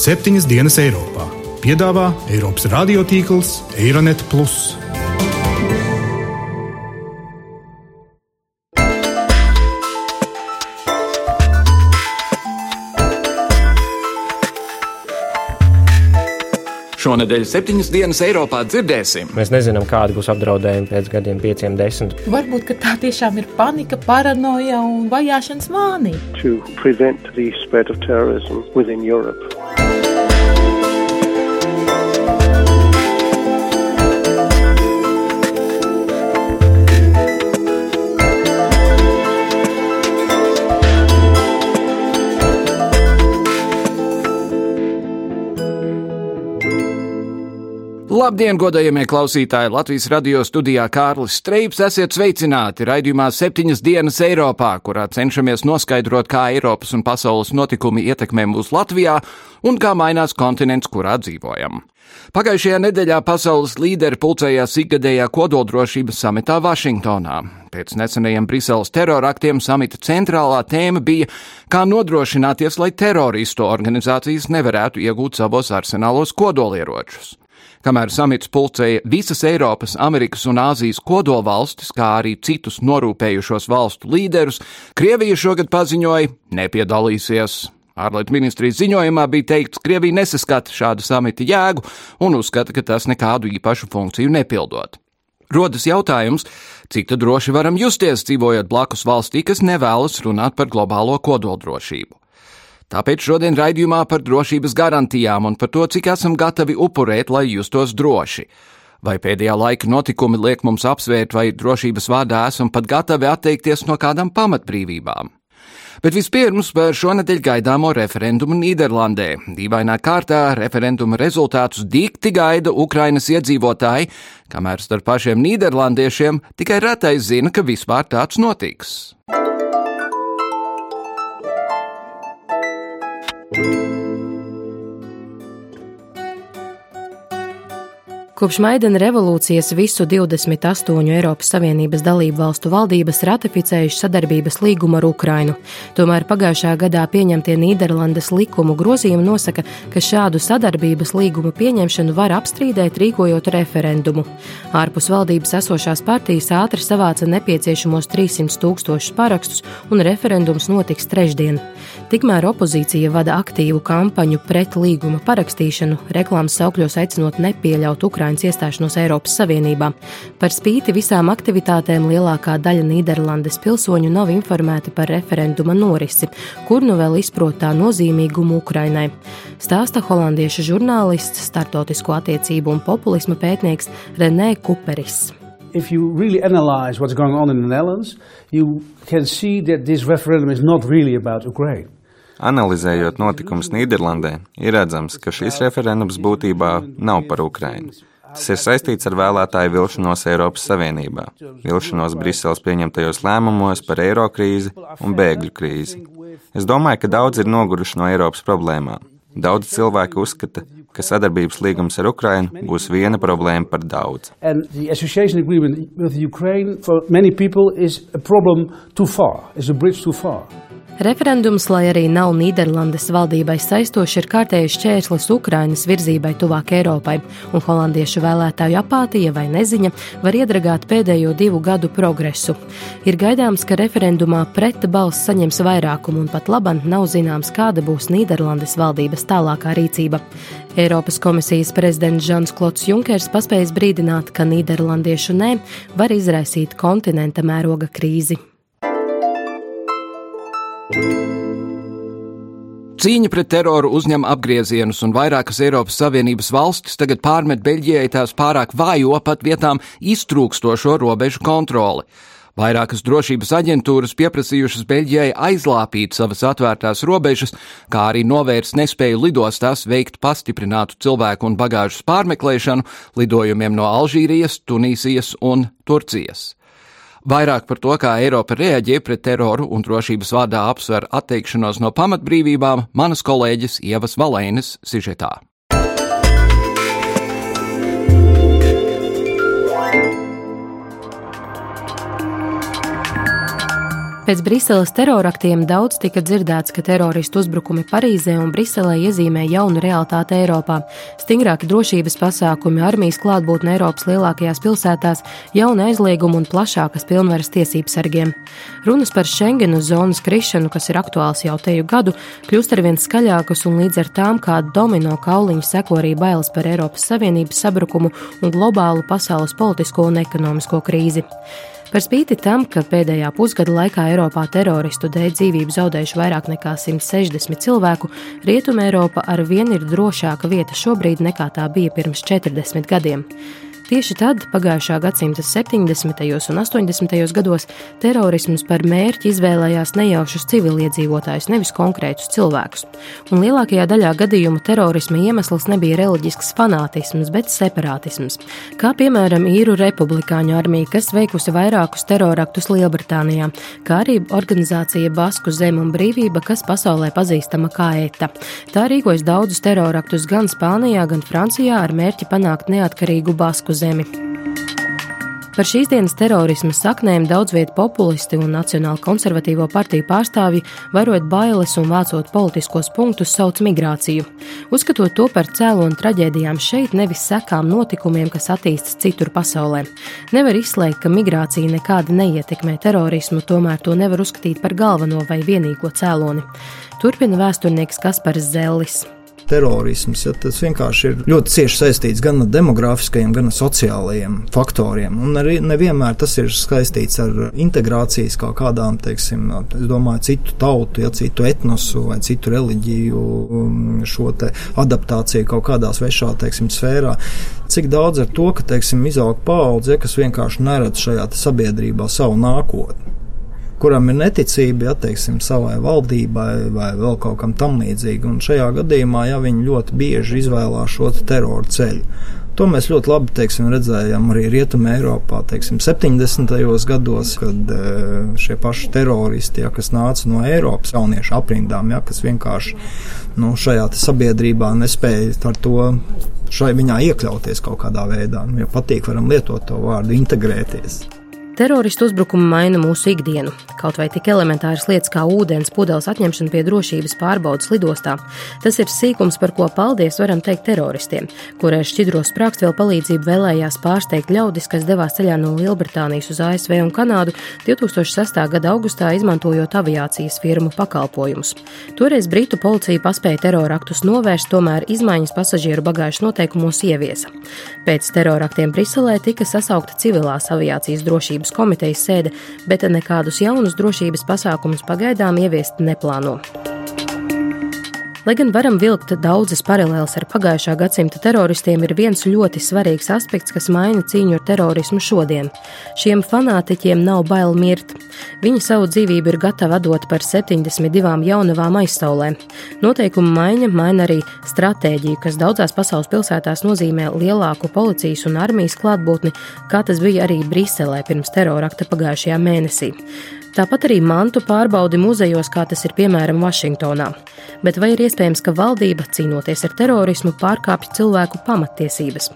septiņas dienas Eiropā. Piedāvā Eiropas radiotīkls Eironet. Šonadēļ septiņas dienas Eiropā dzirdēsim. Mēs nezinām, kādi būs apdraudējumi pēc gadiem, pieciem, desmit. Varbūt tā tiešām ir panika, paranoja un vajāšanas mānija. Labdien, godējamie klausītāji! Latvijas radio studijā Kārlis Streips esiet sveicināti raidījumā septiņas dienas Eiropā, kurā cenšamies noskaidrot, kā Eiropas un pasaules notikumi ietekmē mūs Latvijā un kā mainās kontinents, kurā dzīvojam. Pagājušajā nedēļā pasaules līderi pulcējās ikgadējā kodoldrošības samitā Vašingtonā. Pēc nesenajiem Briseles teroraktiem samita centrālā tēma bija, kā nodrošināties, lai teroristu organizācijas nevarētu iegūt savos arsenālos kodolieročus. Kamēr samits pulcēja visas Eiropas, Amerikas un Āzijas kodolvalstis, kā arī citus norūpējušos valstu līderus, Krievija šogad paziņoja nepiedalīsies. Ārlietu ministrijas ziņojumā bija teikts, ka Krievija nesaskata šādu samita jēgu un uzskata, ka tas nekādu īpašu funkciju nepildot. Rodas jautājums, cik droši varam justies dzīvojot blakus valstī, kas nevēlas runāt par globālo kodoldrošību. Tāpēc šodien raidījumā par drošības garantijām un par to, cik esam gatavi upurēt, lai justos droši. Vai pēdējā laika notikumi liek mums apsvērt, vai drošības vārdā esam pat gatavi atteikties no kādām pamatbrīvībām? Bet vispirms par šonadēļ gaidāmo referendumu Nīderlandē. Dīvainā kārtā referenduma rezultātus dikti gaida Ukrainas iedzīvotāji, kamēr starp pašiem nīderlandiešiem tikai retais zina, ka vispār tāds notiks. Kopš Maidana revolūcijas visu 28 Eiropas Savienības dalību valstu valdības ratificējuši sadarbības līgumu ar Ukrainu. Tomēr pagājušā gadā pieņemtie Nīderlandes likumu grozījumi nosaka, ka šādu sadarbības līgumu pieņemšanu var apstrīdēt, rīkojot referendumu. Ārpus valdības esošās partijas ātri savāca nepieciešamos 300 tūkstošus parakstus, un referendums notiks trešdien. Tikmēr opozīcija vada aktīvu kampaņu pret līguma parakstīšanu, reklāmas saukļos aicinot nepieļaut Ukrainas iestāšanos Eiropas Savienībā. Par spīti visām aktivitātēm lielākā daļa Nīderlandes pilsoņu nav informēti par referenduma norisi, kur nu vēl izprot tā nozīmīgumu Ukrainai. Stāsta holandiešu žurnālists, startautisko attiecību un populisma pētnieks Renē Kuperis. if you really analyze what's going on in the Netherlands, you can see that this referendum is not really about Ukraine. Analizējot notikumus Nīderlandē, ir redzams, ka šis referendums būtībā nav par Ukrainu. Tas ir saistīts ar vēlētāju vilšanos Eiropas Savienībā, vilšanos Briseles pieņemtajos lēmumos par eiro krīzi un bēgļu krīzi. Es domāju, ka daudz ir noguruši no Eiropas problēmām. Daudz cilvēku uzskata, ka sadarbības līgums ar Ukrainu būs viena problēma par daudz. Ukraine, for many people, is a problem too far, is a bridge too far. Referendums, lai arī nav Nīderlandes valdībai saistošs, ir kārtējs šķērslis Ukrainas virzībai tuvāk Eiropai, un holandiešu vēlētāju apātija vai neziņa var iedragāt pēdējo divu gadu progresu. Ir gaidāms, ka referendumā pret balss saņems vairākumu, un pat laban nav zināms, kāda būs Nīderlandes valdības tālākā rīcība. Eiropas komisijas prezidents Žans Klots Junkers paspējis brīdināt, ka Nīderlandiešu nē var izraisīt kontinenta mēroga krīzi. Cīņa pret teroru uzņem apgriezienus, un vairākas Eiropas Savienības valstis tagad pārmet Beļģijai tās pārāk vājo, pat vietām iztrūkstošo robežu kontroli. Vairākas drošības aģentūras pieprasījušas Beļģijai aizlāpīt savas atvērtās robežas, kā arī novērst nespēju lidostās veikt pastiprinātu cilvēku un bagāžas pārmeklēšanu lidojumiem no Alžīrijas, Tunīsijas un Turcijas. Vairāk par to, kā Eiropa reaģē pret teroru un drošības vārdā apsver atteikšanos no pamatbrīvībām, manas kolēģis Ievas Valēnas sižetā. Pēc Briseles teroraktiem daudz tika dzirdēts, ka teroristu uzbrukumi Parīzē un Briselē iezīmē jaunu realitāti Eiropā. Stingrāki drošības pasākumi, armijas klātbūtne Eiropas lielākajās pilsētās, jauna aizlieguma un plašākas pilnvaras tiesību sargiem. Runas par Schengenu zonas krišanu, kas ir aktuāls jau teju gadu, kļūst arvien skaļākas un līdz ar tām kā domino kauliņu seko arī bailes par Eiropas Savienības sabrukumu un globālu pasaules politisko un ekonomisko krīzi. Par spīti tam, ka pēdējā pusgada laikā Eiropā teroristu dēļ dzīvību zaudējuši vairāk nekā 160 cilvēku, Rietumē Eiropa ar vienu ir drošāka vieta šobrīd nekā tā bija pirms 40 gadiem. Tieši tad, pagājušā gadsimta 70. un 80. gados, terorisms par mērķi izvēlējās nejaušus civiliedzīvotājus, nevis konkrētus cilvēkus. Un lielākajā daļā gadījumu terorisma iemesls nebija reliģisks fanātisms, bet separātisms. Kā piemēram īru republikāņu armija, kas veikusi vairākus teroraktus Lielbritānijā, kā arī organizācija Basku Zeme un Brīvība, kas pasaulē pazīstama kā ETA. Tā rīkojas daudzus teroraktus gan Spānijā, gan Francijā ar mērķi panākt neatkarīgu Basku zemi. Par šīs dienas terorisma saknēm daudz vietu populisti un Nacionāla konservatīvo partiju pārstāvji, varot bailes un vācot politiskos punktus, sauc migrāciju. Uzskatot to par cēloni traģēdijām šeit, nevis sekām notikumiem, kas attīstas citur pasaulē. Nevar izslēgt, ka migrācija nekādi neietekmē terorismu, tomēr to nevar uzskatīt par galveno vai vienīgo cēloni. Turpina vēsturnieks Kaspars Zellis terorisms, ja, tas vienkārši ir ļoti cieši saistīts gan ar demografiskajiem, gan ar sociālajiem faktoriem. Un arī nevienmēr tas ir saistīts ar integrācijas kaut kādām, teiksim, domāju, citu tautu, ja citu etnosu vai citu reliģiju um, šo adaptāciju kaut kādā svešā, teiksim, sfērā. Cik daudz ar to, ka, teiksim, izaug paudze, kas vienkārši neredz šajā sabiedrībā savu nākotni kuram ir neticība, ja teiksim, savai valdībai vai vēl kaut kam tam līdzīgam. Un šajā gadījumā, ja viņi ļoti bieži izvēlās šo terora ceļu. To mēs ļoti labi teiksim, redzējām arī Rietumē, Eiropā, teiksim, 70. gados, kad eh, šie paši teroristi, ja, kas nāca no Eiropas jauniešu aprindām, ja, kas vienkārši nu, šajā sabiedrībā nespēja ar to šai viņā iekļauties kaut kādā veidā. Nu, ja patīk, varam lietot to vārdu integrēties. Teroristu uzbrukumi maina mūsu ikdienu. Kaut vai tik elementāras lietas kā ūdens pudeles atņemšana pie drošības pārbaudas lidostā. Tas ir sīkums, par ko paldies varam teikt teroristiem, kurai šķidro sprākstvielu palīdzību vēlējās pārsteigt ļaudis, kas devās ceļā no Lielbritānijas uz ASV un Kanādu 2006. gada augustā, izmantojot aviācijas firmu pakalpojumus. Toreiz Britu policija paspēja teroraktus novērst, tomēr izmaiņas pasažieru bagāžas noteikumos ieviesa. Pēc teroraktiem Briselē tika sasaukta civilās aviācijas drošības drošības komitejas sēde, bet nekādus jaunus drošības pasākumus pagaidām ieviest neplāno. Lai gan varam vilkt daudzas paralēlas ar pagājušā gadsimta teroristiem, ir viens ļoti svarīgs aspekts, kas maina cīņu ar terorismu šodien. Šiem fanātiķiem nav bail mirt. Viņi savu dzīvību ir gatavi dot par 72 jaunavām aizsaulē. Noteikuma maiņa maina arī stratēģiju, kas daudzās pasaules pilsētās nozīmē lielāku policijas un armijas klātbūtni, kā tas bija arī Briselē pirms terorakta pagājušajā mēnesī. Tāpat arī mantu pārbaudi muzejos, kā tas ir piemēram Vašingtonā. Bet vai ir iespējams, ka valdība, cīnoties ar terorismu, pārkāpj cilvēku pamatiesības?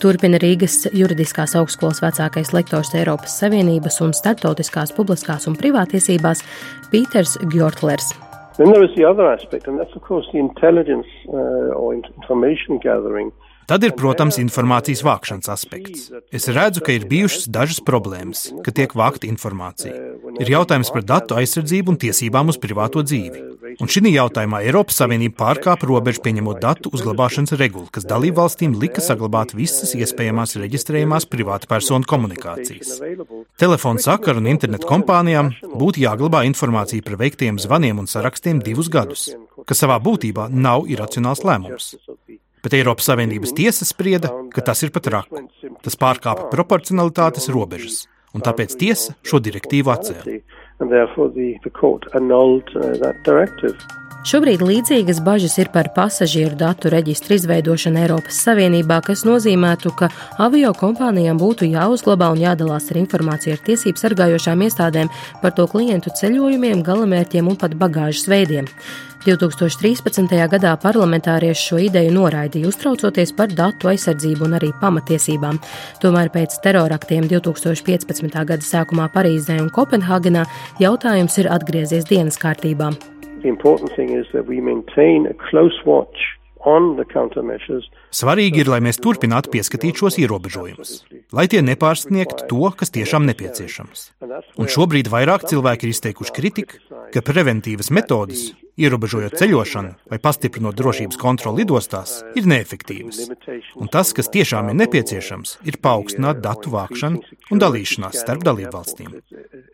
Turpina Rīgas juridiskās augstskolas vecākais lektors Eiropas Savienības un starptautiskās publiskās un privātiesībās Pīters Gjortlers. Then there is the other aspect, and that's of course the intelligence uh, or information gathering. Tad ir, protams, informācijas vākšanas aspekts. Es redzu, ka ir bijušas dažas problēmas, ka tiek vākta informācija. Ir jautājums par datu aizsardzību un tiesībām uz privāto dzīvi. Un šī jautājumā Eiropas Savienība pārkāpa robežu pieņemot datu uzglabāšanas regulu, kas dalību valstīm lika saglabāt visas iespējamās reģistrējumās privātu personu komunikācijas. Telefonu sakaru un internetu kompānijām būtu jāglabā informācija par veiktiem zvaniem un sarakstiem divus gadus, kas savā būtībā nav iracionāls lēmums bet Eiropas Savienības tiesa sprieda, ka tas ir pat raku. Tas pārkāpa proporcionalitātes robežas, un tāpēc tiesa šo direktīvu atcēla. Šobrīd līdzīgas bažas ir par pasažieru datu reģistru izveidošanu Eiropas Savienībā, kas nozīmētu, ka avio kompānijām būtu jāuzglabā un jādalās ar informāciju ar tiesību sargājošām iestādēm par to klientu ceļojumiem, galamērķiem un pat bagāžas veidiem. 2013. gadā parlamentārieši šo ideju noraidīja, uztraucoties par datu aizsardzību un arī pamatiesībām. Tomēr pēc teroraktiem 2015. gada sākumā Parīzē un Kopenhāgenā jautājums ir atgriezies dienas kārtībā. Svarīgi ir, lai mēs turpinātu pieskatīt šos ierobežojumus, lai tie nepārsniegtu to, kas tiešām nepieciešams. Un šobrīd vairāk cilvēki ir izteikuši kritiku, ka preventīvas metodas, ierobežojot ceļošanu vai pastiprinot drošības kontroli lidostās, ir neefektīvas. Un tas, kas tiešām ir nepieciešams, ir paaugstināt datu vākšanu un dalīšanās starp dalībvalstīm.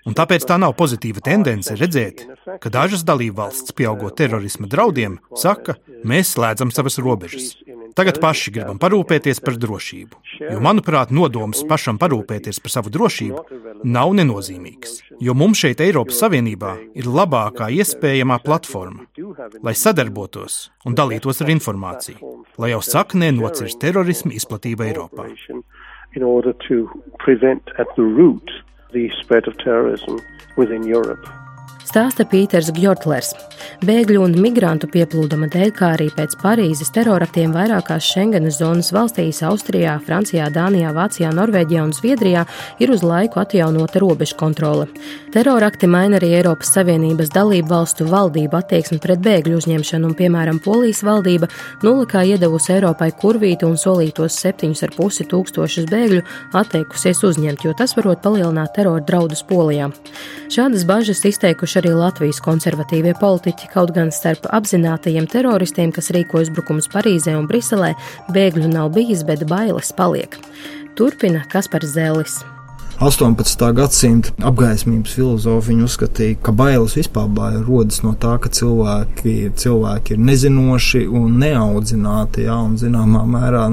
Un tāpēc tā nav pozitīva tendence redzēt, ka dažas dalībvalstis, pieaugot terorisma draudiem, saka, mēs slēdzam savas robežas. Tagad paši gribam parūpēties par drošību. Jo, manuprāt, nodoms pašam parūpēties par savu drošību nav nenozīmīgs. Jo mums šeit, Eiropas Savienībā, ir labākā iespējamā platforma, lai sadarbotos un dalītos ar informāciju, lai jau saknē nocirst terorismu izplatību Eiropā. In order to prevent at the root the spread of terrorism within Europe stāsta Pīters Gjortlers. Bēgļu un migrantu pieplūduma dēļ, kā arī pēc Parīzes teroraktiem vairākās Schengenas zonas valstīs - Austrijā, Francijā, Dānijā, Vācijā, Norvēģijā un Zviedrijā - ir uz laiku atjaunota robežu kontrole. Terorakti maina arī Eiropas Savienības dalību valstu valdību attieksmi pret bēgļu uzņemšanu, un, piemēram, Polijas valdība nulikā iedevusi Eiropai kurvīti un solītos 7,5 tūkstošus bēgļu atteikusies uzņemt, jo tas varot palielināt terora draudus Polijā. Šādas bažas izteikuši arī Latvijas konservatīvie politiķi, kaut gan starp apzinātajiem teroristiem, kas rīko uzbrukumus Parīzē un Briselē, bēgļu nav bijis, bet bailes paliek. Turpina Kaspars Zēlis. 18. gadsimta apgaismības filozofi uzskatīja, ka bailes vispār rodas no tā, ka cilvēki, cilvēki ir nezinoši un neaudzināti, jā, un zināmā mērā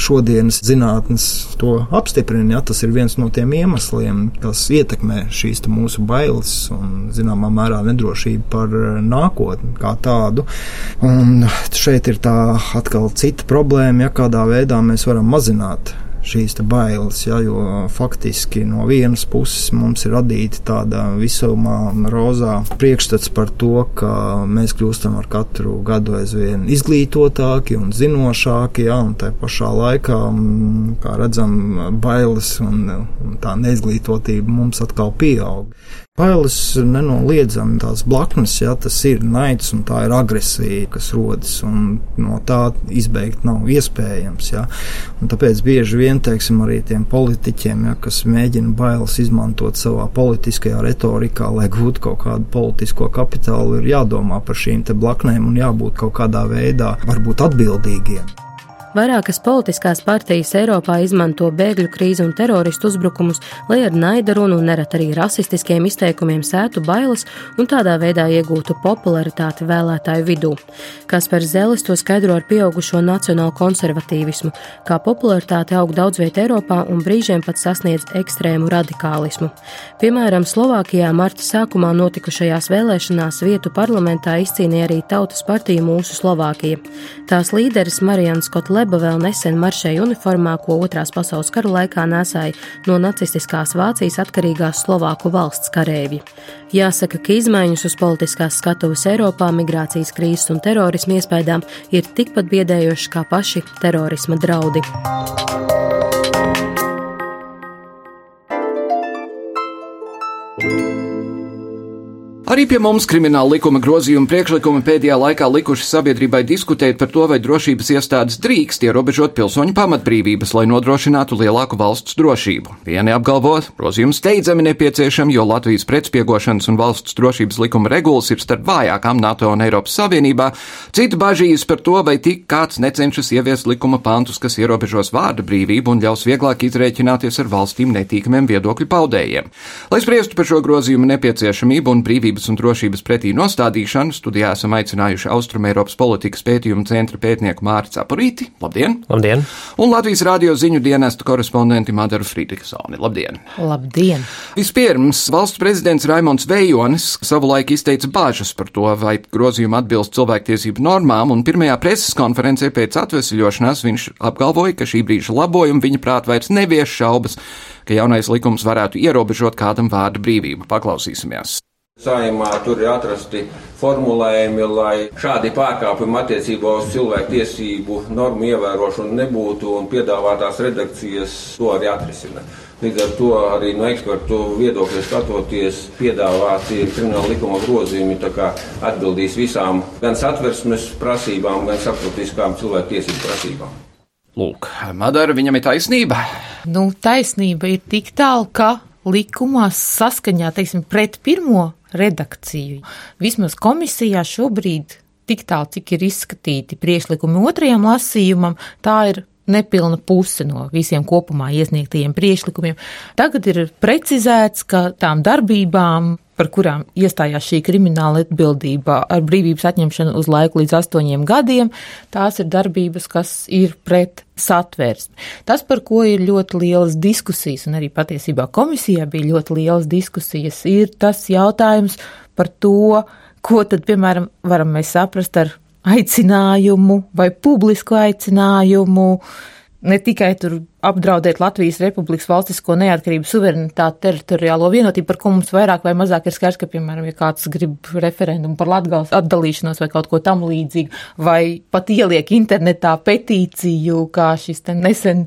šodienas zinātnes to apstiprina. Ja, tas ir viens no tiem iemesliem, kas ietekmē šīs mūsu bailes un, zināmā mērā, nedrošību par eh, nākotni kā tādu. Un šeit ir tā atkal cita problēma, ja kādā veidā mēs varam mazināt šīs bailes, ja, jo faktiski no vienas puses mums ir radīta tāda visumā rozā priekšstats par to, ka mēs kļūstam ar katru gadu aizvien izglītotāki un zinošāki, ja, un tā pašā laikā, kā redzam, bailes un, un tā neizglītotība mums atkal pieaug. Bailes nenoliedzami tās blaknes, ja tas ir naids un tā ir agresija, kas rodas, un no tā izbeigt nav iespējams. Ja. Un tāpēc bieži vien, teiksim, arī tiem politiķiem, ja, kas mēģina bailes izmantot savā politiskajā retorikā, lai gūtu kaut kādu politisko kapitālu, ir jādomā par šīm blaknēm un jābūt kaut kādā veidā varbūt atbildīgiem. Vairākas politiskās partijas Eiropā izmanto bēgļu krīzi un teroristu uzbrukumus, lai ar naida runu un neret arī rasistiskiem izteikumiem sētu bailes un tādā veidā iegūtu popularitāti vēlētāju vidū. Kaspars Zelis to skaidro ar pieaugušo nacionālu konservatīvismu, kā popularitāte aug daudz viet Eiropā un brīžiem pat sasniedz ekstrēmu radikālismu. Piemēram, Slovākijā marta sākumā notikušajās vēlēšanās vietu parlamentā izcīnīja arī Tautas partija Mūsu Slovākija. Tās līderis Marijans Kotlebs Leba vēl nesen maršēja uniformā, ko otrās pasaules kara laikā nesāja no nacistiskās Vācijas atkarīgās Slovāku valsts karēvi. Jāsaka, ka izmaiņas uz politiskās skatuves Eiropā, migrācijas krīzes un terorismu iespējām ir tikpat biedējošas kā paši terorisma draudi. Arī pie mums krimināla likuma grozījuma priekšlikumi pēdējā laikā likuši sabiedrībai diskutēt par to, vai drošības iestādes drīkst ierobežot pilsoņu pamatbrīvības, lai nodrošinātu lielāku valsts drošību. Vieni apgalvo, grozījums steidzami nepieciešami, jo Latvijas pretspiegošanas un valsts drošības likuma regulas ir starp vājākām NATO un Eiropas Savienībā, citi bažīs par to, vai tik kāds necenšas ieviest likuma pantus, kas ierobežos vārda brīvību un ļaus vieglāk izrēķināties ar valstīm netīkamiem viedokļu paudējiem. Lai spriestu par šo grozījumu nepieciešamību un brīvības aizsardzības un drošības pretī nostādīšanu studijā esam aicinājuši Austrumēropas politikas pētījumu centra pētnieku Mārciņu Apurīti. Labdien! Labdien! Un Latvijas radio ziņu dienestu korespondenti Madaru Friedrichsoni. Labdien! Labdien! Vispirms valsts prezidents Raimons Vejonis savulaik izteica bāžas par to, vai grozījumi atbilst cilvēktiesību normām, un pirmajā preses konferencē pēc atvesļošanās viņš apgalvoja, ka šī brīža labojumi viņa prāt vairs nevieš šaubas, ka jaunais likums varētu ierobežot kādam vārda brīvību. Paklausīsimies! Saimā tur ir atrasti formulējumi, lai šādi pārkāpumi attiecībā uz cilvēku tiesību normu ievērošanu nebūtu, un piedāvātās redakcijas to arī atrisina. Līdz ar to arī no ekspertu viedokļa skatoties, piedāvāti krimināla likuma grozījumi atbildīs visām gan satversmes prasībām, gan starptautiskām cilvēku tiesību prasībām. Lūk, Madara, viņam ir taisnība. Nu, taisnība ir tik tālu, ka likumā saskaņā, teiksim, pret pirmo redakciju, vismaz komisijā šobrīd tik tālu, cik ir izskatīti priekšlikumi otrajam lasījumam, tā ir nepilna puse no visiem kopumā iesniegtajiem priekšlikumiem. Tagad ir precizēts, ka tām darbībām, par kurām iestājās šī krimināla atbildība ar brīvības atņemšanu uz laiku līdz astoņiem gadiem, tās ir darbības, kas ir pret satvērsmi. Tas, par ko ir ļoti lielas diskusijas, un arī patiesībā komisijā bija ļoti lielas diskusijas, ir tas jautājums par to, ko tad, piemēram, varam mēs saprast ar aicinājumu vai publisku aicinājumu ne tikai tur apdraudēt Latvijas Republikas valstisko neatkarību, suverenitāti, teritoriālo vienotību, par ko mums vairāk vai mazāk ir skaidrs, ka, piemēram, ja kāds grib referendumu par Latgales atdalīšanos vai kaut ko tam līdzīgu, vai pat ieliek internetā petīciju, kā šis te nesen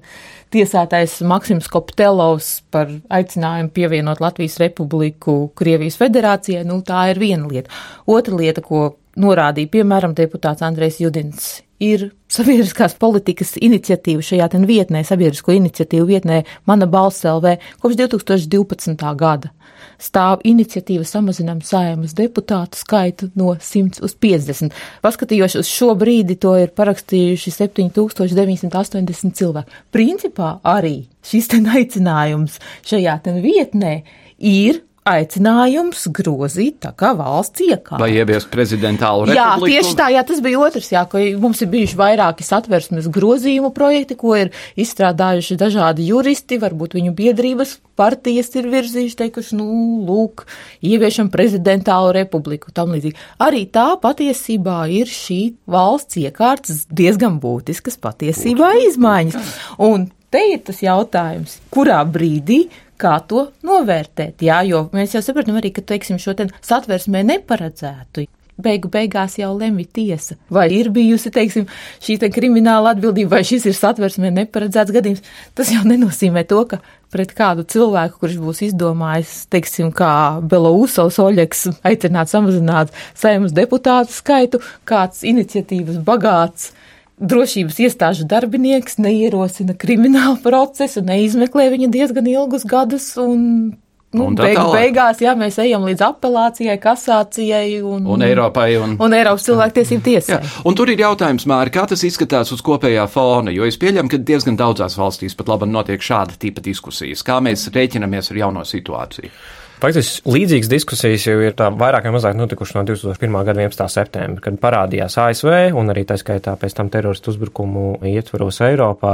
tiesātais Maksims Koptelovs par aicinājumu pievienot Latvijas Republiku Krievijas federācijai, nu tā ir viena lieta. Otra lieta, ko norādīja, piemēram, deputāts Andrēs Judins, ir sabiedriskās politikas iniciatīva šajā vietnē, sabiedrisko iniciatīvu vietnē Mana balss LV kopš 2012. gada. Stāv iniciatīva samazinām saimas deputātu skaitu no 100 uz 50. Paskatījos uz šo brīdi, to ir parakstījuši 7980 cilvēki. Principā arī šis ten aicinājums šajā ten vietnē ir aicinājums grozīt tā kā valsts iekārta. Vai ieviest prezidentālu republiku? Jā, tieši tā, jā, tas bija otrs, jā, ka mums ir bijuši vairāki satversmes grozījumu projekti, ko ir izstrādājuši dažādi juristi, varbūt viņu biedrības partijas ir virzījuši, teikuši, nu, lūk, ieviešam prezidentālu republiku, tam līdzīgi. Arī tā patiesībā ir šī valsts iekārtas diezgan būtiskas patiesībā izmaiņas. Un te ir tas jautājums, kurā brīdī kā to novērtēt. Jā, jo mēs jau saprotam arī, ka, teiksim, šo te satversmē neparedzētu. Beigu beigās jau lemj tiesa. Vai ir bijusi, teiksim, šī te krimināla atbildība, vai šis ir satversmē neparedzēts gadījums. Tas jau nenozīmē to, ka pret kādu cilvēku, kurš būs izdomājis, teiksim, kā Belousovs Oļeks aicināt samazināt saimnes deputātu skaitu, kāds iniciatīvas bagāts drošības iestāžu darbinieks neierosina kriminālu procesu, neizmeklē viņa diezgan ilgus gadus un Nu, un beig, beigās, jā, mēs ejam līdz apelācijai, kasācijai un, un Eiropai un, un Eiropas cilvēktiesību tiesai. Jā, un tur ir jautājums, Māri, kā tas izskatās uz kopējā fona, jo es pieļemu, ka diezgan daudzās valstīs pat labi notiek šāda tipa diskusijas. Kā mēs rēķinamies ar jauno situāciju? Faktiski līdzīgas diskusijas jau ir vairāk vai mazāk notikušas no 2001. gada 11. septembra, kad parādījās ASV un arī tā skaitā pēc tam teroristu uzbrukumu ietvaros Eiropā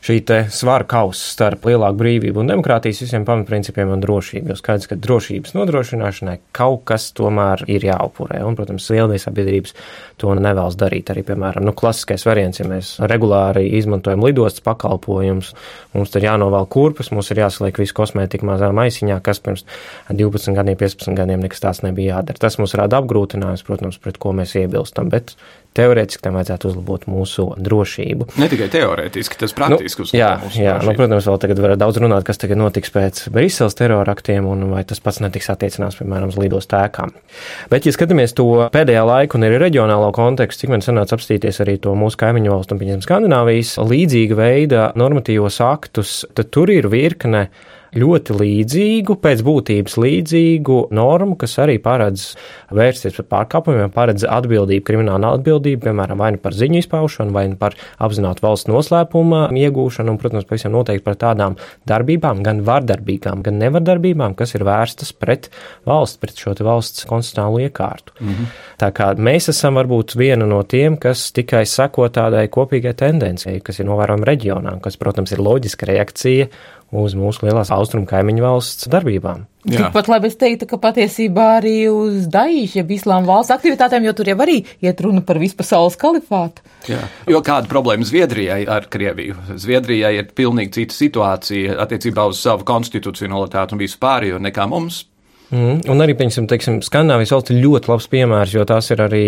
šī svara kausa starp lielāku brīvību un demokrātijas visiem pamatprincipiem un drošību. Jo skaidrs, ka drošības nodrošināšanai kaut kas tomēr ir jāupurē. Un, protams, lielākās sabiedrības to nevēlas darīt. Arī, piemēram, nu, klasiskais variants, ja mēs regulāri izmantojam lidostas pakalpojumus, mums tur jānovēl kurpes, mums ir jāsaliek visu kosmētiku mazā maisiņā, kas pirms 12 gadiem, 15 gadiem nekas tāds nebija jādara. Tas mums rada apgrūtinājums, protams, pret ko mēs iebilstam, bet teorētiski tam vajadzētu uzlabot mūsu drošību. Ne tikai teorētiski, tas praktiski nu, jā, jā, nu, protams, vēl tagad var daudz runāt, kas tagad notiks pēc Briseles teroraktiem un vai tas pats netiks attiecināts, piemēram, uz lidos tēkām. Bet, ja skatāmies to pēdējā laika un arī reģionālo kontekstu, cik man sanāca apstīties arī to mūsu kaimiņu valstu un, pieņemsim, Skandināvijas līdzīga veida normatīvos aktus, tad tur ir virkne ļoti līdzīgu, pēc būtības līdzīgu normu, kas arī paredz vērsties par pārkāpumiem, paredz atbildību, kriminālu atbildību, piemēram, vai nu par ziņu izpaušanu, vai nu par apzinātu valsts noslēpuma iegūšanu, un, protams, pavisam noteikti par tādām darbībām, gan vardarbīgām, gan nevardarbībām, kas ir vērstas pret valsts, pret šo valsts konstitucionālo iekārtu. -hmm. Tā kā mēs esam varbūt viena no tiem, kas tikai seko tādai kopīgai tendencei, kas ir novērojama reģionā, kas, protams, ir loģiska reakcija uz mūsu lielās austrumu kaimiņu valsts darbībām. Tikpat labi es teiktu, ka patiesībā arī uz Daīšu, jeb Islāma valsts aktivitātēm, jo tur jau arī iet runa par vispasaules kalifātu. Jā, jo kāda problēma Zviedrijai ar Krieviju? Zviedrijai ir pilnīgi cita situācija attiecībā uz savu konstitucionalitāti un visu pārējo nekā mums. Mm, un arī, piemēram, teiksim, Skandināvijas valsts ir ļoti labs piemērs, jo tās ir arī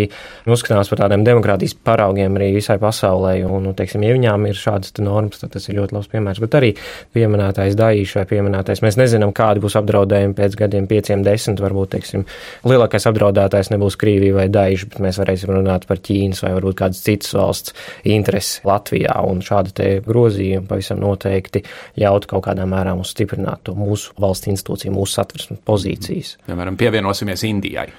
uzskatāmas par tādiem demokrātijas paraugiem arī visai pasaulē. Un, nu, teiksim, ja viņām ir šādas normas, tad tas ir ļoti labs piemērs. Bet arī pieminētais Daīšs vai pieminētais, mēs nezinām, kādi būs apdraudējumi pēc gadiem, pieciem, desmit. Varbūt, teiksim, lielākais apdraudētājs nebūs Krievija vai Daīša, bet mēs varēsim runāt par Ķīnas vai varbūt kādas citas valsts interesi Latvijā. Un šāda te grozījuma pavisam noteikti ļautu kaut kādā mērā mums stiprināt to mūsu valsts institūciju, mūsu satversmes pozīciju investīcijas. Piemēram, pievienosimies Indijai.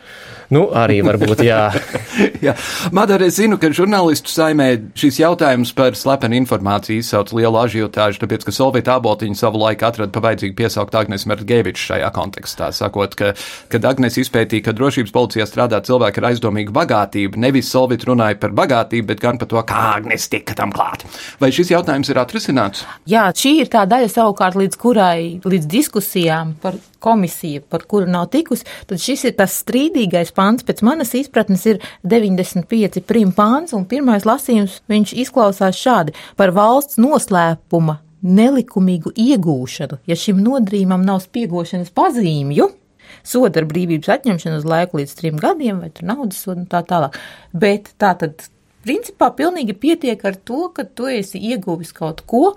Nu, arī varbūt, jā. jā. Madara, es zinu, ka žurnālistu saimē šis jautājums par slepenu informāciju izsauc lielu ažiotāžu, tāpēc, ka Solvita Abotiņa savu laiku atrada pa vajadzīgu piesaukt Agnes Mergeviču šajā kontekstā, sakot, ka, kad Agnes izpētīja, ka drošības policijā strādā cilvēki ar aizdomīgu bagātību, nevis Solvita runāja par bagātību, bet gan par to, kā Agnes tika tam klāt. Vai šis jautājums ir atrisināts? Jā, šī ir tā daļa savukārt, līdz kurai, līdz diskusijām par komisiju, par kuru nav tikusi, tad šis ir tas strīdīgais pants. Pēc manas izpratnes ir 95 prim pants, un pirmais lasījums viņš izklausās šādi par valsts noslēpuma nelikumīgu iegūšanu, ja šim nodrījumam nav spiegošanas pazīmju. Soda ar brīvības atņemšanu uz laiku līdz trim gadiem, vai tur naudas sodu un tā tālāk. Bet tā tad, principā, pilnīgi pietiek ar to, ka tu esi ieguvis kaut ko,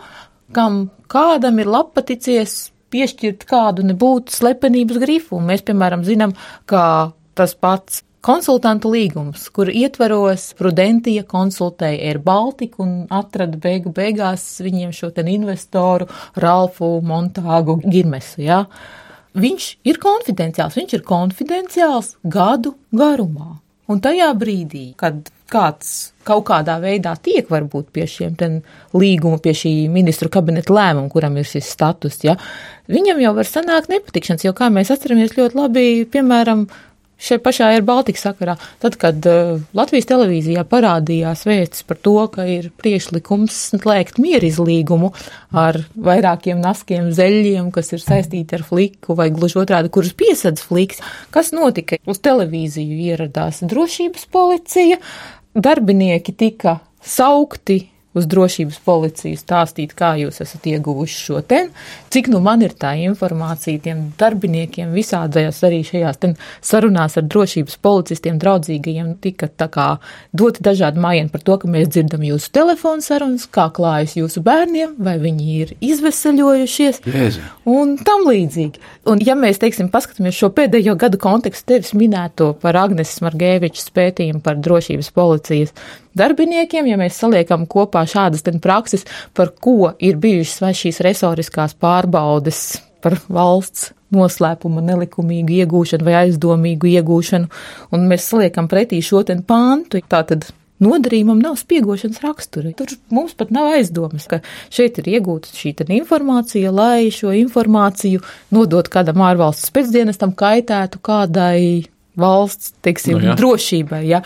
kam kādam ir lapaticies piešķirt kādu nebūtu slepenības grifu. Mēs, piemēram, zinām, ka tas pats konsultantu līgums, kur ietveros Prudentija konsultēja Air Baltica un atrada beigu beigās viņiem šo ten investoru Ralfu Montāgu Girmesu, jā. Ja? Viņš ir konfidenciāls, viņš ir konfidenciāls gadu garumā. Un tajā brīdī, kad kāds kaut kādā veidā tiek varbūt pie šiem līguma, pie šī ministru kabineta lēmuma, kuram ir šis status, ja, viņam jau var sanākt nepatikšanas, jo kā mēs atceramies ļoti labi, piemēram, Šeit pašā ir Baltika sakarā. Tad, kad uh, Latvijas televīzijā parādījās vēstis par to, ka ir priešlikums slēgt mierizlīgumu ar vairākiem naskiem zeļiem, kas ir saistīti ar fliku vai gluži otrādi, kurus piesadz fliks, kas notika? Uz televīziju ieradās drošības policija, darbinieki tika saukti uz drošības policiju stāstīt, kā jūs esat ieguvuši šo te, cik nu man ir tā informācija tiem darbiniekiem visādajās arī šajās sarunās ar drošības policistiem draudzīgajiem tika tā kā doti dažādi mājieni par to, ka mēs dzirdam jūsu telefonu sarunas, kā klājas jūsu bērniem, vai viņi ir izveseļojušies Jēzi. un tam līdzīgi. Un ja mēs, teiksim, paskatāmies šo pēdējo gadu kontekstu tevis minēto par Agneses Margēvičas pētījumu par drošības policijas darbiniekiem, ja mēs saliekam kopā šādas prakses, par ko ir bijušas vai šīs resoriskās pārbaudes par valsts noslēpuma nelikumīgu iegūšanu vai aizdomīgu iegūšanu, un mēs saliekam pretī šo pāntu, tātad nodarījumam nav spiegošanas rakstura. Tur mums pat nav aizdomas, ka šeit ir iegūta šī informācija, lai šo informāciju nodot kādam ārvalsts pēcdienestam kaitētu kādai valsts, teiksim, no, jā. drošībai. Ja?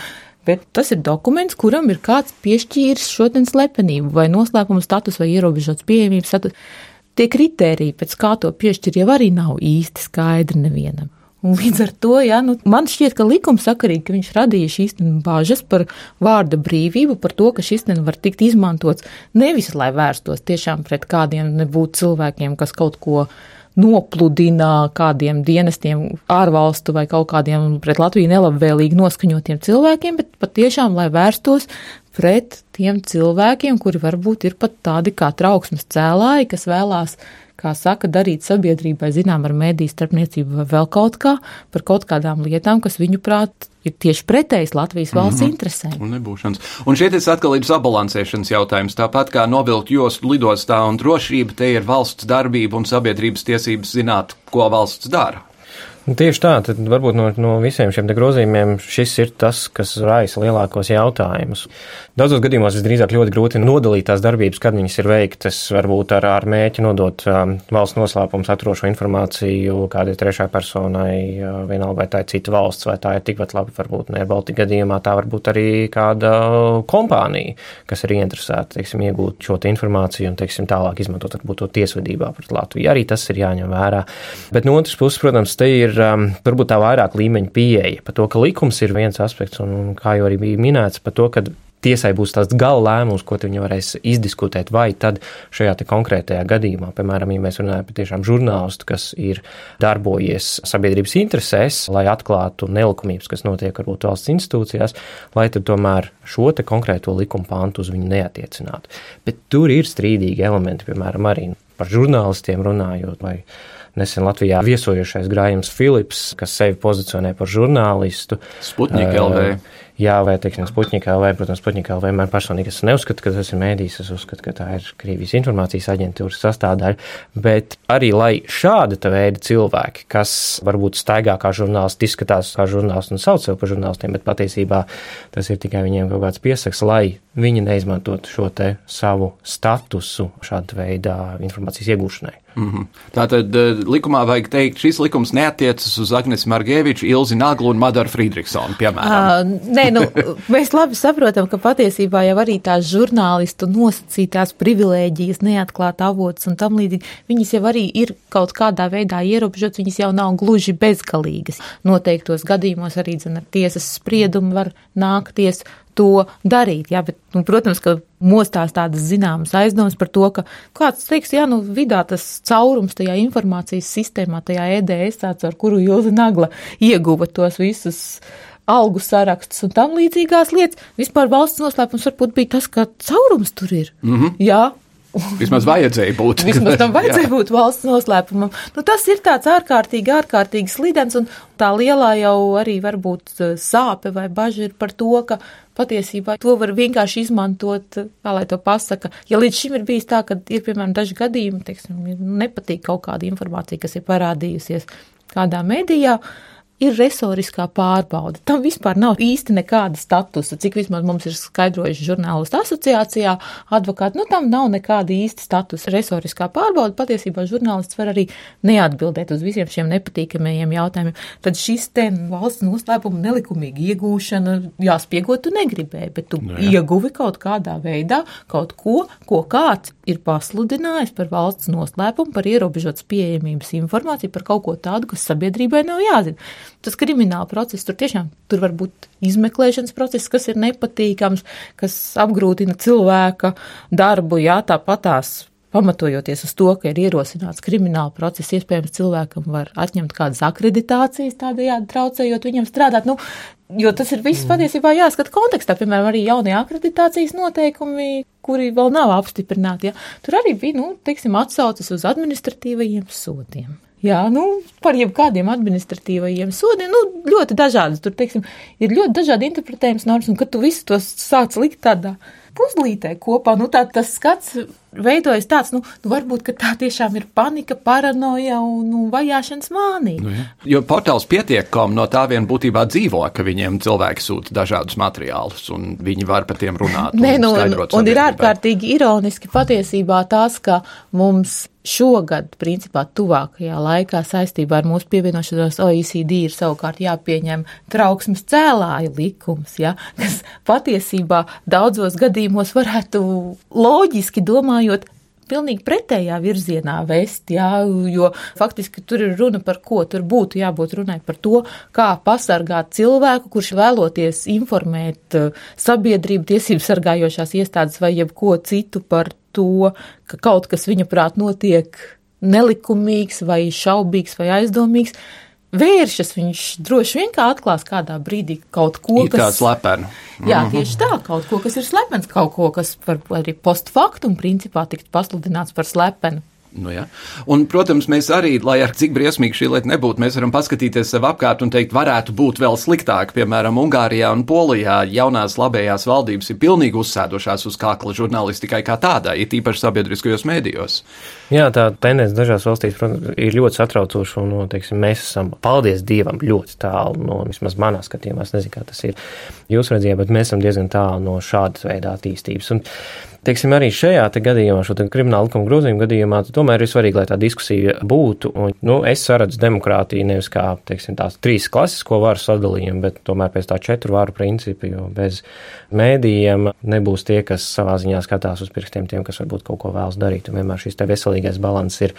Bet tas ir dokuments, kuram ir kāds piešķīris šodien slepenību vai noslēpuma status vai ierobežots pieejamības status. Tie kriteriji, pēc kā to piešķir, jau arī nav īsti skaidri nevienam. Un līdz ar to, ja, nu, man šķiet, ka likumsakarīgi, ka viņš radīja šīs bāžas par vārda brīvību, par to, ka šis var tikt izmantots nevis, lai vērstos tiešām pret kādiem nebūtu cilvēkiem, kas kaut ko nopludina kādiem dienestiem ārvalstu vai kaut kādiem pret Latviju nelabvēlīgi noskaņotiem cilvēkiem, bet patiešām, lai vērstos pret tiem cilvēkiem, kuri varbūt ir pat tādi kā trauksmes cēlāji, kas vēlās kā saka, darīt sabiedrībai zinām ar mēdīju starpniecību vai vēl kaut kā par kaut kādām lietām, kas viņu prāt ir tieši pretējs Latvijas valsts mm -hmm. interesēm. Un nebūšanas. Un šeit ir atkal ir sabalansēšanas jautājums. Tāpat kā novilkt jostu lidostā un drošība, te ir valsts darbība un sabiedrības tiesības zināt, ko valsts dara. Nu, tieši tā, tad varbūt no, no visiem šiem grozījumiem šis ir tas, kas raisa lielākos jautājumus. Daudzos gadījumos visdrīzāk ļoti grūti nodalīt tās darbības, kad viņas ir veiktas, varbūt ar, ar mēķi nodot um, valsts noslēpumu saturošo informāciju kādai trešai personai, uh, vienalga vai tā ir cita valsts, vai tā ir tikpat labi, varbūt ne Baltika gadījumā, tā varbūt arī kāda kompānija, kas ir ieinteresēta, teiksim, iegūt šo te informāciju un, teiksim, tālāk izmantot varbūt to tiesvedībā pret Latviju. Arī tas ir jāņem vērā. Bet no otras puses, protams, te ir um, varbūt tā vairāk līmeņa pieeja par to, ka likums ir viens aspekts, un, un kā jau arī bija minēts, par to, ka tiesai būs tāds gala lēmums, ko viņi varēs izdiskutēt, vai tad šajā konkrētajā gadījumā, piemēram, ja mēs runājam par tiešām žurnālistu, kas ir darbojies sabiedrības interesēs, lai atklātu nelikumības, kas notiek varbūt valsts institūcijās, lai tad tomēr šo te konkrēto likuma pāntu uz viņu neatiecinātu. Bet tur ir strīdīgi elementi, piemēram, arī par žurnālistiem runājot, vai nesen Latvijā viesojušais Grājums Filips, kas sevi pozicionē par žurnālistu. Sputnik LV. Jā, vai teiksim, Sputņika LV, protams, LV man personīgi es neuzskatu, ka tas ir mēdījis, es uzskatu, ka tā ir Krievijas informācijas aģentūras sastāvdaļa, bet arī, lai šāda veida cilvēki, kas varbūt staigā kā žurnālisti, izskatās kā žurnālisti un sauc sev par žurnālistiem, bet patiesībā tas ir tikai viņiem kaut kāds piesaks, lai viņi neizmantotu šo te savu statusu šāda veida informācijas iegūšanai. Mm -hmm. Tātad eh, likumā vajag teikt, šis likums neatiecas uz Agnēs Margeviču, Ilzi Naglu un Madaru Friedrichsonu, piemēram. Uh, nē, nu, mēs labi saprotam, ka patiesībā jau arī tās žurnālistu nosacītās privilēģijas, neatklāt avots un tam līdzīgi, viņas jau arī ir kaut kādā veidā ierobežotas, viņas jau nav gluži bezgalīgas. Noteiktos gadījumos arī, zin, ar tiesas spriedumu var nākties to darīt. Jā, bet, nu, protams, ka mostās tādas zināmas aizdomas par to, ka kāds teiks, jā, nu, vidā tas caurums tajā informācijas sistēmā, tajā EDS, tāds, ar kuru Ilza Nagla ieguva tos visus algu sarakstus un tam līdzīgās lietas. Vispār valsts noslēpums varbūt bija tas, ka caurums tur ir. Mm -hmm. Jā, Vismaz vajadzēja būt. Vismaz tam vajadzēja būt valsts noslēpumam. Nu, tas ir tāds ārkārtīgi, ārkārtīgi slidens, un tā lielā jau arī varbūt eh, sāpe vai bažas ir par to, ka patiesībā to var vienkārši izmantot, kā lai to pasaka. Ja līdz šim ir bijis tā, ka ir, piemēram, daži gadījumi, teiksim, nepatīk kaut kāda informācija, kas ir parādījusies kādā medijā, ir resoriskā pārbauda. Tam vispār nav īsti nekāda statusa, cik vismaz mums ir skaidrojuši žurnālistu asociācijā, advokāti, nu tam nav nekāda īsta statusa. Resoriskā pārbauda patiesībā žurnālists var arī neatbildēt uz visiem šiem nepatīkamajiem jautājumiem. Tad šis te valsts noslēpuma nelikumīga iegūšana, jāspiegot tu negribēji, bet tu Nē. Nu ieguvi kaut kādā veidā kaut ko, ko kāds ir pasludinājis par valsts noslēpumu, par ierobežotas pieejamības informāciju, par kaut ko tādu, kas sabiedrībai nav jāzina tas krimināla process, tur tiešām tur var būt izmeklēšanas process, kas ir nepatīkams, kas apgrūtina cilvēka darbu, jā, tāpatās. Pamatojoties uz to, ka ir ierosināts krimināla process, iespējams, cilvēkam var atņemt kādas akreditācijas, tādējādi traucējot viņam strādāt. Nu, jo tas ir viss patiesībā jāskata kontekstā, piemēram, arī jaunie akreditācijas noteikumi, kuri vēl nav apstiprināti. Ja. Tur arī bija, nu, teiksim, atsaucas uz administratīvajiem sodiem. Jā, nu, par jebkādiem administratīvajiem sodiem, nu, ļoti dažādas. Tur, teiksim, ir ļoti dažādi interpretējums normas, un kad tu visu tos sāc likt tādā puzlītē kopā, nu, tā tas skats veidojas tāds, nu, nu varbūt tā tiešām ir panika, paranoja un nu, vajāšanas mānija. Nu, ja. Jo portāls pietiekami no tā vien būtībā dzīvo, ka viņiem cilvēki sūta dažādus materiālus un viņi var par tiem runāt. Nē, nu, un, un ir ārkārtīgi ironiski patiesībā tas, ka mums šogad, principā, tuvākajā laikā saistībā ar mūsu pievienošanos OECD ir savukārt jāpieņem trauksmes cēlāju likums, ja, kas patiesībā daudzos gadījumos varētu loģiski domājot pilnīgi pretējā virzienā vest, jā, jo faktiski tur ir runa par ko, tur būtu jābūt runai par to, kā pasargāt cilvēku, kurš vēloties informēt uh, sabiedrību, tiesību sargājošās iestādes vai jebko citu par to, ka kaut kas viņa prāt notiek nelikumīgs vai šaubīgs vai aizdomīgs, vēršas, viņš droši vien kā atklās kādā brīdī kaut ko, ir kas ir slepens. Jā, mhm. tieši tā, kaut ko, kas ir slepens, kaut ko, kas var arī post factum principā tikt pasludināts par slepenu. Nu, ja. un, protams, mēs arī, lai ar cik briesmīgi šī lieta nebūtu, mēs varam paskatīties sev apkārt un teikt, varētu būt vēl sliktāk. Piemēram, Ungārijā un Polijā jaunās labējās valdības ir pilnīgi uzsēdušās uz kākla žurnālistikai kā tādai, it īpaši sabiedriskajos mēdījos. Jā, tā tendence dažās valstīs, protams, ir ļoti satraucoša, un, no, teiksim, mēs esam, paldies Dievam, ļoti tālu no, vismaz manā skatījumā, es nezinu, kā tas ir jūsu redzējumā, bet mēs esam diezgan tālu no šādas veida attīstības. Un, teiksim, arī šajā te gadījumā, šo kriminālu likumu grozījumu gadījumā, tomēr ir svarīgi, lai tā diskusija būtu. Un, nu, es saredzu demokrātiju nevis kā teiksim, tās trīs klasisko varu sadalījumu, bet tomēr pēc tā četru varu principu, jo bez mēdījiem nebūs tie, kas savā ziņā skatās uz pirkstiem tiem, kas varbūt kaut ko vēlas darīt. Un vienmēr šis veselīgais balans ir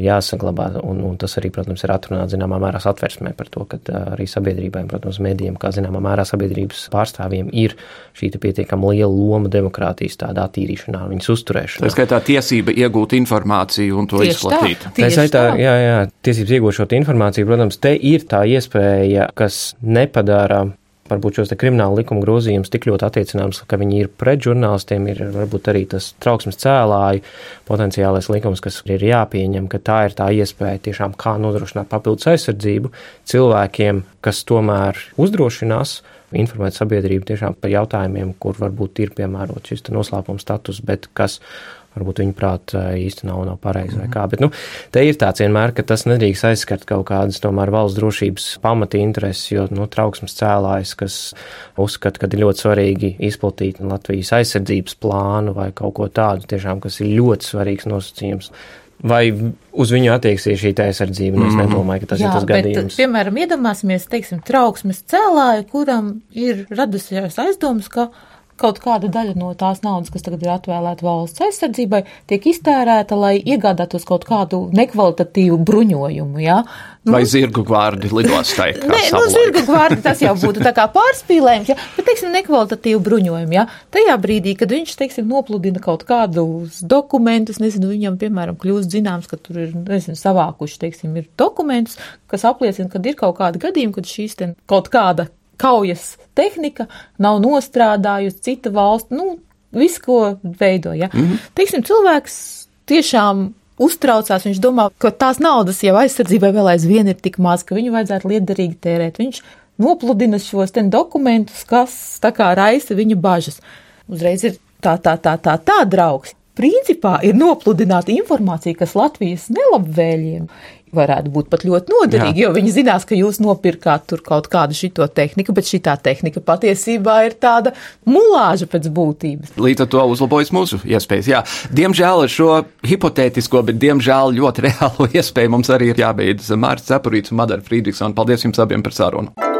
jāsaglabā. Un, un tas arī, protams, ir atrunāts zināmā mērā satversmē par to, ka arī sabiedrībai, protams, mēdījiem, kā zināmā mērā sabiedrības pārstāvjiem, ir šī pietiekama liela loma demokrātijas tādā attīrīšanā, viņas uzturēšanā. Tā skaitā tiesība iegūt informāciju un to tieši izplatīt. Tā, tieši tā, jā, jā, tiesības iegūt šo informāciju, protams, te ir tā iespēja, kas nepadara varbūt šos krimināla likuma grozījumus tik ļoti attiecināms, ka viņi ir pret žurnālistiem, ir varbūt arī tas trauksmes cēlāju potenciālais likums, kas ir jāpieņem, ka tā ir tā iespēja tiešām kā nodrošināt papildus aizsardzību cilvēkiem, kas tomēr uzdrošinās informēt sabiedrību tiešām par jautājumiem, kur varbūt ir piemērots šis noslēpuma status, bet kas varbūt viņa prāt īsti nav, nav pareizi vai mhm. kā. Bet, nu, te ir tāds vienmēr, ka tas nedrīkst aizskart kaut kādas tomēr valsts drošības pamata intereses, jo, nu, trauksmes cēlājs, kas uzskata, ka ir ļoti svarīgi izplatīt Latvijas aizsardzības plānu vai kaut ko tādu, tiešām, kas ir ļoti svarīgs nosacījums. Vai uz viņu attieksies šī aizsardzība? Nu, es mm. nedomāju, ka tas Jā, ir tas bet, gadījums. Piemēram, iedomāsimies, teiksim, trauksmes cēlāju, kuram ir radusies aizdomas, ka kaut kāda daļa no tās naudas, kas tagad ir atvēlēta valsts aizsardzībai, tiek iztērēta, lai iegādātos kaut kādu nekvalitatīvu bruņojumu. Ja? Nu, Vai zirgu gvārdi lidostai? Nē, nu, zirgu gvārdi tas jau būtu tā kā pārspīlējums, ja? bet, teiksim, nekvalitatīvu bruņojumu. Ja? Tajā brīdī, kad viņš, teiksim, nopludina kaut kādus dokumentus, nezinu, viņam, piemēram, kļūst zināms, ka tur ir, nezinu, savākuši, teiksim, ir dokumentus, kas apliecina, ka ir kaut kādi gadījumi, kad šīs ten kaut kāda kaujas tehnika nav nostrādājusi cita valsts, nu, visu, ko veidoja. Mm -hmm. Teiksim, cilvēks tiešām uztraucās, viņš domā, ka tās naudas jau aizsardzībai vēl aizvien ir tik maz, ka viņu vajadzētu liederīgi tērēt. Viņš nopludina šos ten dokumentus, kas tā kā raisa viņa bažas. Uzreiz ir tā, tā, tā, tā, tā draugs. Principā ir nopludināta informācija, kas Latvijas nelabvēliem varētu būt pat ļoti noderīgi, Jā. jo viņi zinās, ka jūs nopirkāt tur kaut kādu šito tehniku, bet šitā tehnika patiesībā ir tāda mulāža pēc būtības. Līdz ar to uzlabojas mūsu iespējas. Jā, diemžēl ar šo hipotētisko, bet diemžēl ļoti reālo iespēju mums arī ir jābeidz Mārcis Cepurīts un Madara Frīdriksona. Paldies jums abiem par sarunu!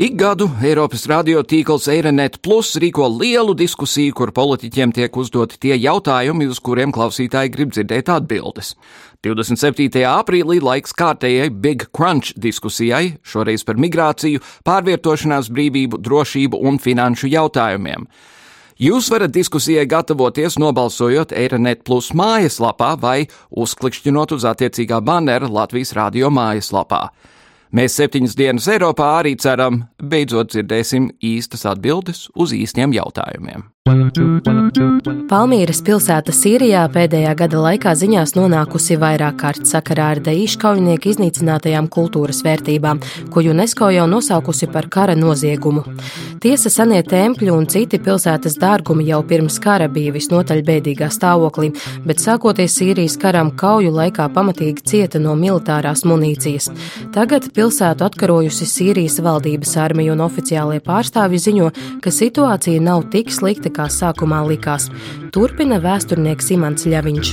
Ik gadu Eiropas radiotīkls Eirenet Plus rīko lielu diskusiju, kur politiķiem tiek uzdoti tie jautājumi, uz kuriem klausītāji grib dzirdēt atbildes. 27. aprīlī laiks kārtējai Big Crunch diskusijai, šoreiz par migrāciju, pārvietošanās brīvību, drošību un finanšu jautājumiem. Jūs varat diskusijai gatavoties nobalsojot Eironet Plus mājaslapā vai uzklikšķinot uz attiecīgā bannera Latvijas radio mājaslapā. Mēs septiņas dienas Eiropā arī ceram, beidzot dzirdēsim īstas atbildes uz īstiem jautājumiem. Palmīras pilsēta Sīrijā pēdējā gada laikā ziņās nonākusi vairāk kārt sakarā ar Daīšu kaujinieku iznīcinātajām kultūras vērtībām, ko UNESCO jau nosaukusi par kara noziegumu. Tiesa senie tempļi un citi pilsētas dārgumi jau pirms kara bija visnotaļ bēdīgā stāvoklī, bet sākoties Sīrijas karam kauju laikā pamatīgi cieta no militārās munīcijas. Tagad pilsētu atkarojusi Sīrijas valdības armija un oficiālie pārstāvji ziņo, ka situācija nav tik slikta, kā sākumā likās. Turpina vēsturnieks Imants Ļaviņš.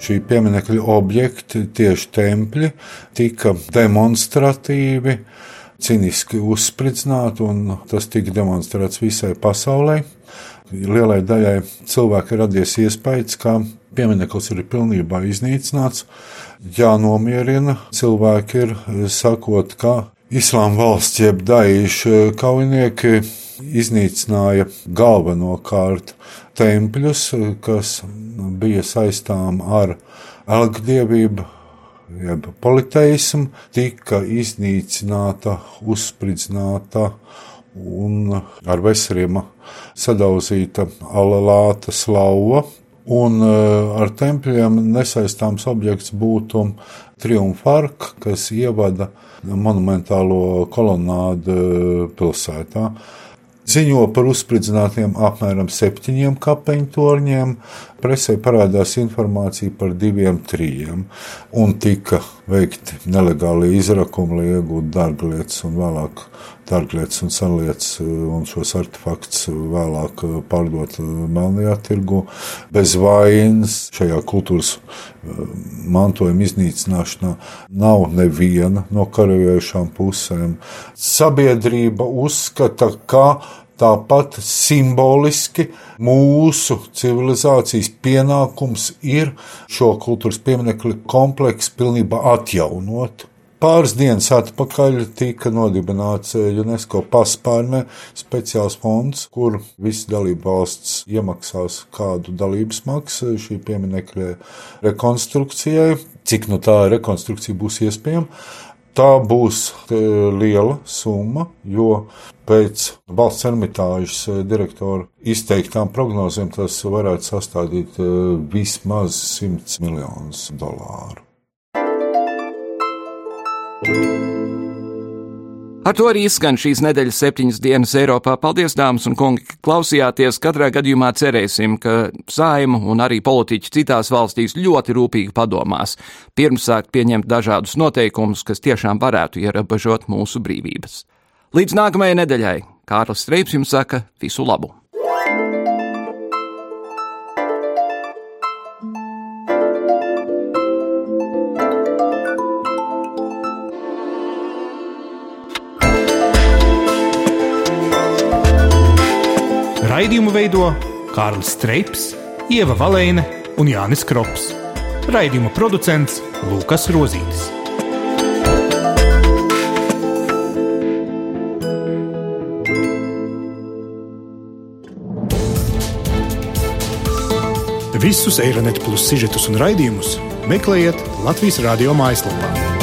Šī pieminiekļa objekti, tieši tempļi, tika demonstratīvi, ciniski uzspridzināti, un tas tika demonstrēts visai pasaulē. Lielai daļai cilvēku radies iespējas, ka piemineklis ir pilnībā iznīcināts. Jānomierina cilvēki ir sakot, ka Islāma valsts jeb Daīša kaujinieki iznīcināja galvenokārt tempļus, kas bija saistām ar elgdievību, jeb politeismu, tika iznīcināta, uzspridzināta un ar vesriem sadauzīta alelāta slauva. Un ar tempļiem nesaistāms objekts būtu triumfa arka, kas ievada monumentālo kolonādu pilsētā ziņo par uzspridzinātiem apmēram septiņiem kapeņu torņiem. Presē parādās informācija par diviem, trijiem, un tika veikti nelegāli izrakumi, lai iegūtu dārglietas un vēlāk dārglietas un senlietas un šos artefaktus vēlāk pārdot melnajā tirgu. Bez vainas šajā kultūras eh, mantojuma iznīcināšanā nav neviena no karavējušām pusēm. Sabiedrība uzskata, ka Tāpat simboliski mūsu civilizācijas pienākums ir šo kultūras pieminiektu kompleksu pilnībā atjaunot. Pāris dienas atpakaļ tika nodibināts UNESCO paspārnē speciāls fonds, kur visas dalību valsts iemaksās kādu dalības maksu šī pieminiekļa rekonstrukcijai. Cik no tā rekonstrukcija būs iespējama? Tā būs liela summa, jo pēc valsts ermitāžas eh, direktora izteiktām prognozēm tas varētu sastādīt eh, vismaz 100 miljonus dolāru. Ar to arī izskan šīs nedēļas septiņas dienas Eiropā. Paldies, dāmas un kungi, ka klausījāties. Katrā gadījumā cerēsim, ka saimu un arī politiķi citās valstīs ļoti rūpīgi padomās, pirms sākt pieņemt dažādus noteikumus, kas tiešām varētu ierobežot mūsu brīvības. Līdz nākamajai nedēļai Kārlis Streips jums saka visu labu! Raidījumu veido Kārlis Streips, Ieva Valēne un Jānis Krops. Raidījuma producents Lukas Rozītis. Visus Eironet plus sižetus un raidījumus meklējiet Latvijas radio mājaslapā.